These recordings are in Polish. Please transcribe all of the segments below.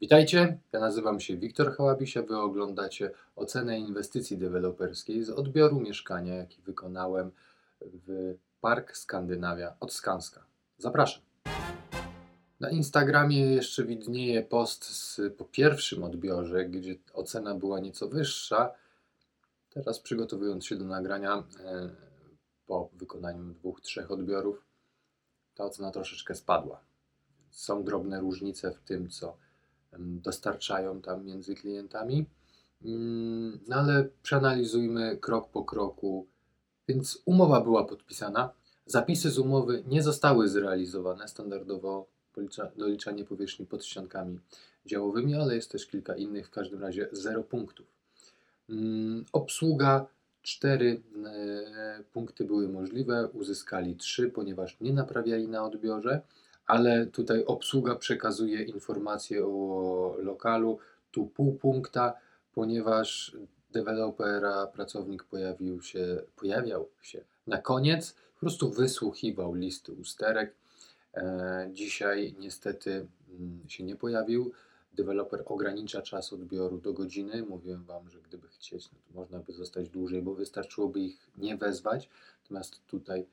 Witajcie, ja nazywam się Wiktor Hałabisia, wy oglądacie ocenę inwestycji deweloperskiej z odbioru mieszkania, jaki wykonałem w Park Skandynawia od Skanska. Zapraszam. Na Instagramie jeszcze widnieje post z, po pierwszym odbiorze, gdzie ocena była nieco wyższa. Teraz przygotowując się do nagrania e, po wykonaniu dwóch, trzech odbiorów, ta ocena troszeczkę spadła. Są drobne różnice w tym, co dostarczają tam między klientami. Mm, no ale przeanalizujmy krok po kroku. Więc umowa była podpisana. Zapisy z umowy nie zostały zrealizowane. Standardowo doliczanie powierzchni pod ściankami działowymi, ale jest też kilka innych, w każdym razie 0 punktów. Mm, obsługa 4 e, punkty były możliwe, uzyskali 3, ponieważ nie naprawiali na odbiorze ale tutaj obsługa przekazuje informacje o lokalu, tu pół punkta, ponieważ dewelopera, pracownik pojawił się, pojawiał się na koniec, po prostu wysłuchiwał listy usterek. E, dzisiaj niestety mm, się nie pojawił. Deweloper ogranicza czas odbioru do godziny. Mówiłem Wam, że gdyby chcieć, no to można by zostać dłużej, bo wystarczyłoby ich nie wezwać. Natomiast tutaj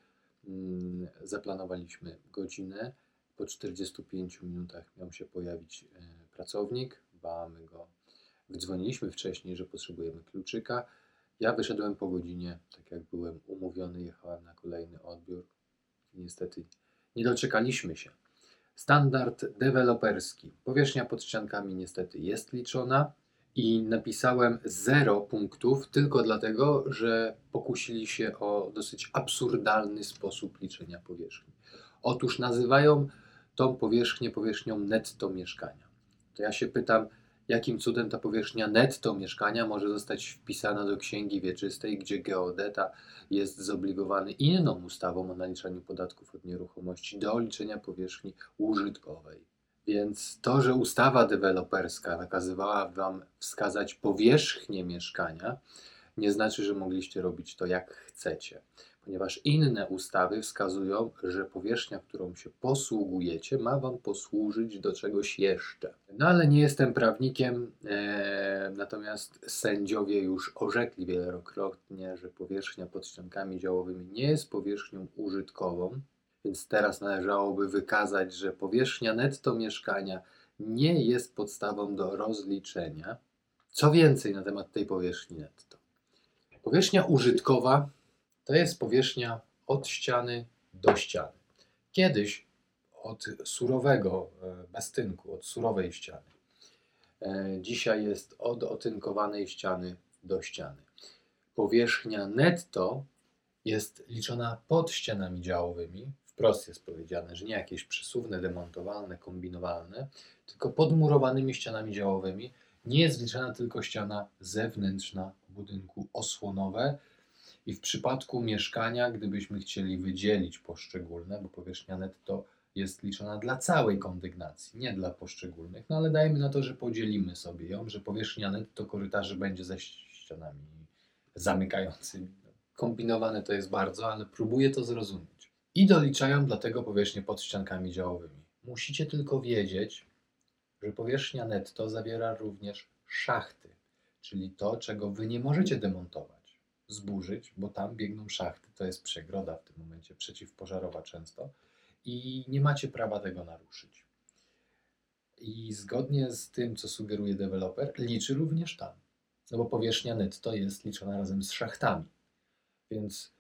mm, zaplanowaliśmy godzinę. Po 45 minutach miał się pojawić e, pracownik. Mamy go. Wdzwoniliśmy wcześniej, że potrzebujemy kluczyka. Ja wyszedłem po godzinie, tak jak byłem umówiony, jechałem na kolejny odbiór. Niestety nie doczekaliśmy się. Standard deweloperski. Powierzchnia pod ściankami niestety jest liczona i napisałem 0 punktów tylko dlatego, że pokusili się o dosyć absurdalny sposób liczenia powierzchni. Otóż nazywają tą powierzchnię powierzchnią netto mieszkania. To ja się pytam, jakim cudem ta powierzchnia netto mieszkania może zostać wpisana do księgi wieczystej, gdzie geodeta jest zobligowany inną ustawą o naliczaniu podatków od nieruchomości do liczenia powierzchni użytkowej. Więc to, że ustawa deweloperska nakazywała Wam wskazać powierzchnię mieszkania, nie znaczy, że mogliście robić to jak chcecie ponieważ inne ustawy wskazują, że powierzchnia, którą się posługujecie, ma Wam posłużyć do czegoś jeszcze. No ale nie jestem prawnikiem, e, natomiast sędziowie już orzekli wielokrotnie, że powierzchnia pod ściankami działowymi nie jest powierzchnią użytkową, więc teraz należałoby wykazać, że powierzchnia netto mieszkania nie jest podstawą do rozliczenia. Co więcej na temat tej powierzchni netto? Powierzchnia użytkowa to jest powierzchnia od ściany do ściany. Kiedyś od surowego e, bestynku, od surowej ściany. E, dzisiaj jest od otynkowanej ściany do ściany. Powierzchnia netto jest liczona pod ścianami działowymi. Wprost jest powiedziane, że nie jakieś przesuwne, demontowalne, kombinowalne, tylko podmurowanymi ścianami działowymi. Nie jest liczona tylko ściana zewnętrzna budynku osłonowe, i w przypadku mieszkania, gdybyśmy chcieli wydzielić poszczególne, bo powierzchnia netto jest liczona dla całej kondygnacji, nie dla poszczególnych, no ale dajmy na to, że podzielimy sobie ją, że powierzchnia netto korytarzy będzie ze ścianami zamykającymi. Kombinowane to jest bardzo, ale próbuję to zrozumieć. I doliczają dlatego powierzchnię pod ściankami działowymi. Musicie tylko wiedzieć, że powierzchnia netto zawiera również szachty, czyli to, czego wy nie możecie demontować zburzyć, bo tam biegną szachty, to jest przegroda w tym momencie przeciwpożarowa często i nie macie prawa tego naruszyć. I zgodnie z tym, co sugeruje deweloper, liczy również tam. No bo powierzchnia netto jest liczona razem z szachtami. Więc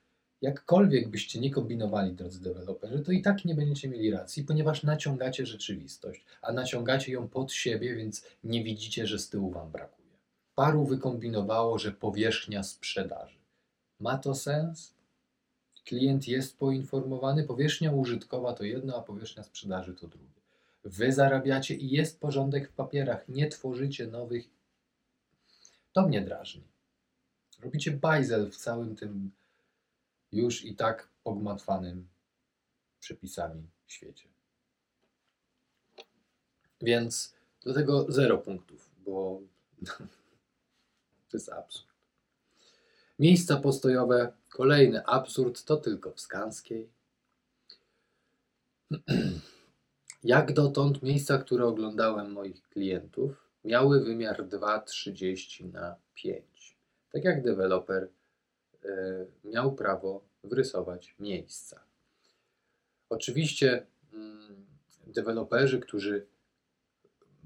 jakkolwiek byście nie kombinowali, drodzy deweloperzy, to i tak nie będziecie mieli racji, ponieważ naciągacie rzeczywistość, a naciągacie ją pod siebie, więc nie widzicie, że z tyłu wam brakuje. Paru wykombinowało, że powierzchnia sprzedaży. Ma to sens? Klient jest poinformowany, powierzchnia użytkowa to jedno, a powierzchnia sprzedaży to drugie. Wy zarabiacie i jest porządek w papierach, nie tworzycie nowych. To mnie drażni. Robicie bajzel w całym tym już i tak pogmatwanym przepisami świecie. Więc do tego zero punktów, bo To jest absurd. Miejsca postojowe, kolejny absurd, to tylko w Skanskiej. Jak dotąd miejsca, które oglądałem moich klientów, miały wymiar 2,30 na 5. Tak jak deweloper y, miał prawo wrysować miejsca. Oczywiście mm, deweloperzy, którzy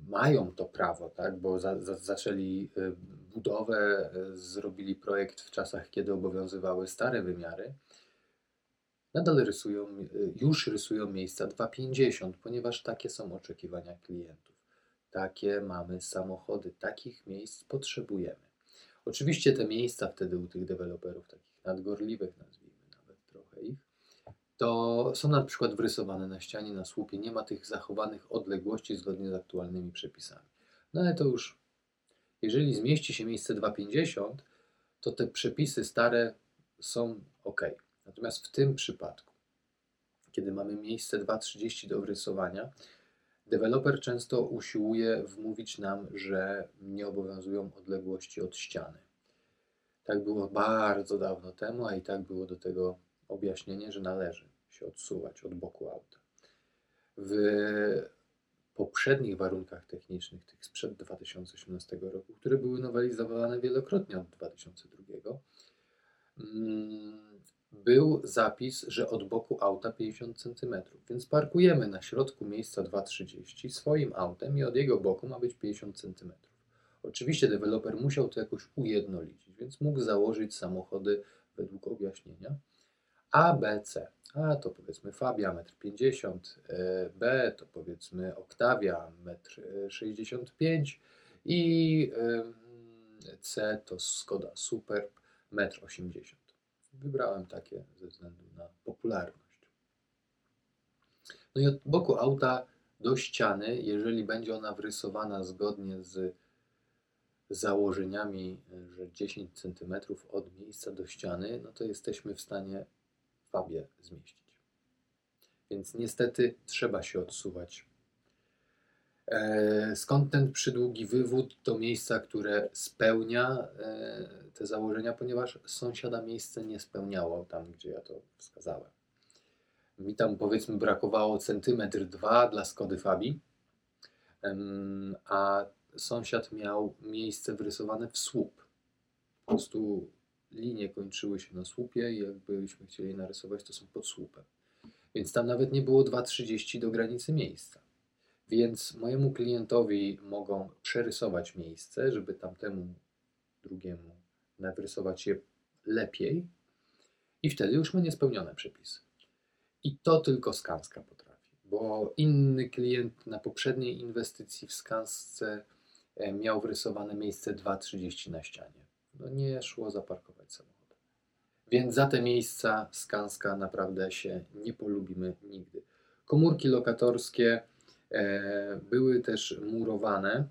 mają to prawo, tak, bo za, za, zaczęli y, budowę, y, zrobili projekt w czasach, kiedy obowiązywały stare wymiary, nadal rysują, y, już rysują miejsca 2,50, ponieważ takie są oczekiwania klientów. Takie mamy samochody, takich miejsc potrzebujemy. Oczywiście te miejsca wtedy u tych deweloperów, takich nadgorliwych, nazwijmy to są na przykład wrysowane na ścianie, na słupie, nie ma tych zachowanych odległości zgodnie z aktualnymi przepisami. No ale to już, jeżeli zmieści się miejsce 2,50, to te przepisy stare są ok. Natomiast w tym przypadku, kiedy mamy miejsce 2,30 do wrysowania, deweloper często usiłuje wmówić nam, że nie obowiązują odległości od ściany. Tak było bardzo dawno temu, a i tak było do tego objaśnienie, że należy się odsuwać od boku auta. W poprzednich warunkach technicznych, tych sprzed 2018 roku, które były nowelizowane wielokrotnie od 2002, mm, był zapis, że od boku auta 50 cm, więc parkujemy na środku miejsca 2,30 swoim autem i od jego boku ma być 50 cm. Oczywiście deweloper musiał to jakoś ujednolicić, więc mógł założyć samochody według objaśnienia A, B, C. A to powiedzmy Fabia 1,50 m, e, B to powiedzmy Octavia 1,65 m i C to Skoda Superb 1,80 m. Wybrałem takie ze względu na popularność. No i od boku auta do ściany, jeżeli będzie ona wrysowana zgodnie z założeniami, że 10 cm od miejsca do ściany, no to jesteśmy w stanie fabie zmieścić. Więc niestety trzeba się odsuwać. E, skąd ten przydługi wywód do miejsca, które spełnia e, te założenia, ponieważ sąsiada miejsce nie spełniało tam, gdzie ja to wskazałem. Mi tam powiedzmy brakowało centymetr dwa dla Skody Fabii, a sąsiad miał miejsce wrysowane w słup. Po prostu linie kończyły się na słupie i jakbyśmy chcieli narysować, to są pod słupem. Więc tam nawet nie było 2,30 do granicy miejsca. Więc mojemu klientowi mogą przerysować miejsce, żeby tamtemu drugiemu narysować je lepiej i wtedy już ma niespełnione przepisy. I to tylko Skanska potrafi, bo inny klient na poprzedniej inwestycji w Skansce e, miał wrysowane miejsce 2,30 na ścianie. No nie szło zaparkować. Więc za te miejsca Skanska naprawdę się nie polubimy nigdy. Komórki lokatorskie e, były też murowane,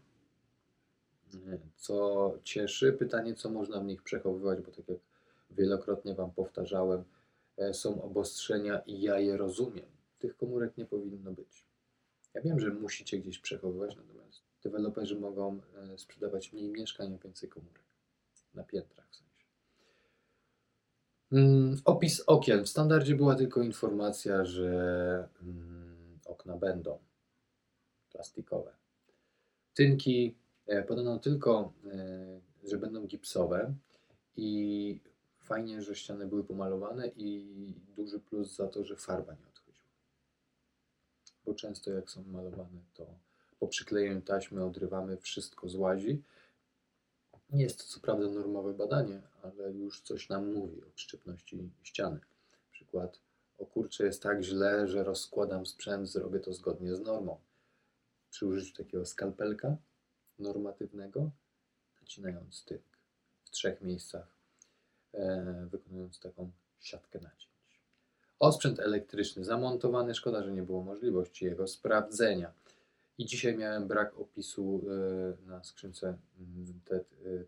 co cieszy. Pytanie, co można w nich przechowywać, bo tak jak wielokrotnie Wam powtarzałem, e, są obostrzenia i ja je rozumiem. Tych komórek nie powinno być. Ja wiem, że musicie gdzieś przechowywać, natomiast deweloperzy mogą e, sprzedawać mniej mieszkań, a więcej komórek na piętrach w sensie. Mm, opis okien. W standardzie była tylko informacja, że mm, okna będą plastikowe. Tynki e, podano tylko, e, że będą gipsowe i fajnie, że ściany były pomalowane i duży plus za to, że farba nie odchodziła. Bo często jak są malowane, to po przyklejeniu taśmy odrywamy, wszystko złazi nie jest to co prawda normowe badanie, ale już coś nam mówi o szczypności ściany. Przykład, o kurczę, jest tak źle, że rozkładam sprzęt, zrobię to zgodnie z normą. Przy użyciu takiego skalpelka normatywnego, nacinając tynk w trzech miejscach, e, wykonując taką siatkę nacięć. Osprzęt elektryczny zamontowany, szkoda, że nie było możliwości jego sprawdzenia. I dzisiaj miałem brak opisu e, na skrzynce mm, tej,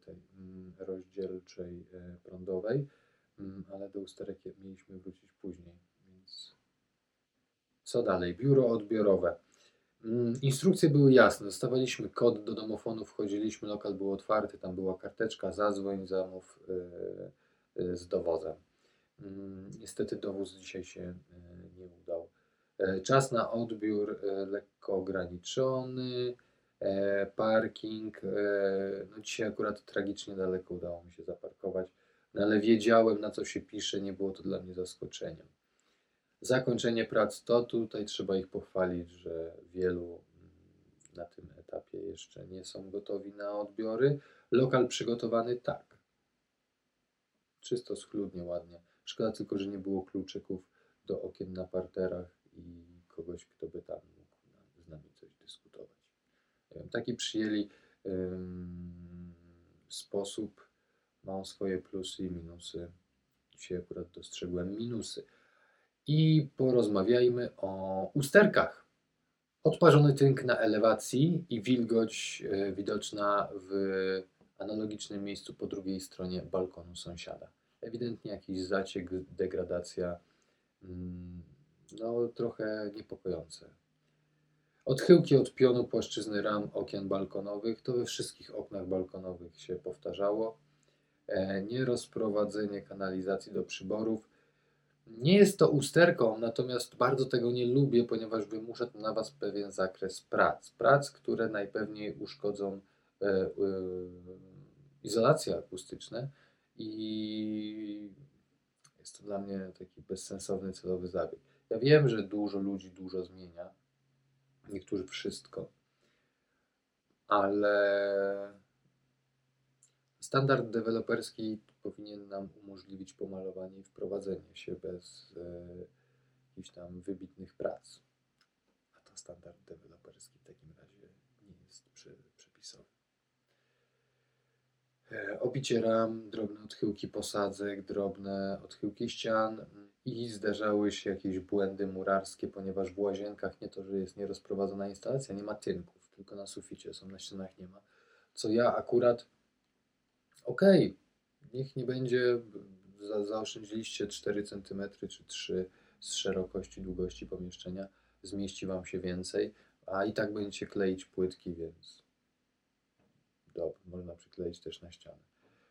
tej mm, rozdzielczej e, prądowej, mm, ale do usterek mieliśmy wrócić później, więc co dalej? Biuro odbiorowe. Instrukcje były jasne, dostawaliśmy kod do domofonu, wchodziliśmy, lokal był otwarty, tam była karteczka, zadzwoń, zamów z dowozem. Niestety dowóz dzisiaj się nie udał. E, Czas na odbiór e, lekko ograniczony, e, parking. No dzisiaj akurat tragicznie daleko udało mi się zaparkować, no ale wiedziałem na co się pisze, nie było to dla mnie zaskoczeniem. Zakończenie prac to tutaj trzeba ich pochwalić, że wielu mm, na tym etapie jeszcze nie są gotowi na odbiory. Lokal przygotowany tak. Czysto, schludnie, ładnie. Szkoda tylko, że nie było kluczyków do okien na parterach i kogoś, kto by tam mógł z nami coś dyskutować. Taki przyjęli sposób ma on swoje plusy i minusy. Dzisiaj akurat dostrzegłem minusy. I porozmawiajmy o usterkach. Odparzony tynk na elewacji i wilgoć e, widoczna w analogicznym miejscu po drugiej stronie balkonu sąsiada. Ewidentnie jakiś zaciek, degradacja, mm, no trochę niepokojące. Odchyłki od pionu płaszczyzny ram okien balkonowych, to we wszystkich oknach balkonowych się powtarzało. E, Nierozprowadzenie kanalizacji do przyborów. Nie jest to usterką, natomiast bardzo tego nie lubię, ponieważ wymusza to na Was pewien zakres prac. Prac, które najpewniej uszkodzą e, e, izolacje akustyczne i jest to dla mnie taki bezsensowny celowy zabieg. Ja wiem, że dużo ludzi dużo zmienia, niektórzy wszystko, ale standard deweloperski powinien nam umożliwić pomalowanie i wprowadzenie się bez e, jakichś tam wybitnych prac. A to standard deweloperski w takim razie nie jest przy, przepisowy. E, Obicie ram, drobne odchyłki posadzek, drobne odchyłki ścian i zdarzały się jakieś błędy murarskie, ponieważ w łazienkach nie to, że jest nierozprowadzona instalacja, nie ma tynków, tylko na suficie są, na ścianach nie ma. Co ja akurat, okej, niech nie będzie, za, zaoszczędziliście 4 cm czy 3 z szerokości, długości pomieszczenia, zmieści Wam się więcej, a i tak będziecie kleić płytki, więc Dobra, można przykleić też na ścianę.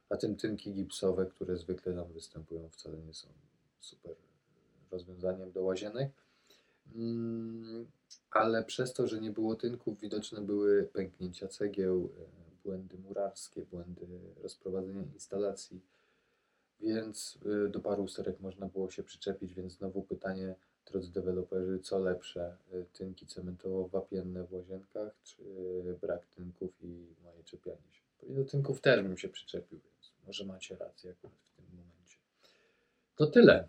A tym tynki gipsowe, które zwykle tam występują, wcale nie są super rozwiązaniem do łazienek. Mm, Ale przez to, że nie było tynków, widoczne były pęknięcia cegieł, e, błędy murarskie, błędy rozprowadzenia instalacji, więc e, do paru usterek można było się przyczepić, więc znowu pytanie, drodzy deweloperzy, co lepsze, e, tynki cementowo-wapienne w łazienkach, czy brak tynków i moje czepianie się? Do tynków też bym się przyczepił, więc może macie rację akurat w tym momencie. To tyle.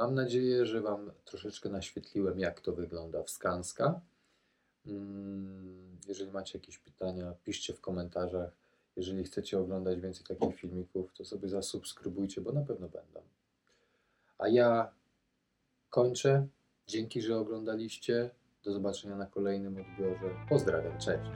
Mam nadzieję, że Wam troszeczkę naświetliłem, jak to wygląda w Skanska. Mm, Jeżeli macie jakieś pytania, piszcie w komentarzach. Jeżeli chcecie oglądać więcej takich filmików, to sobie zasubskrybujcie, bo na pewno będą. A ja kończę. Dzięki, że oglądaliście. Do zobaczenia na kolejnym odbiorze. Pozdrawiam, cześć.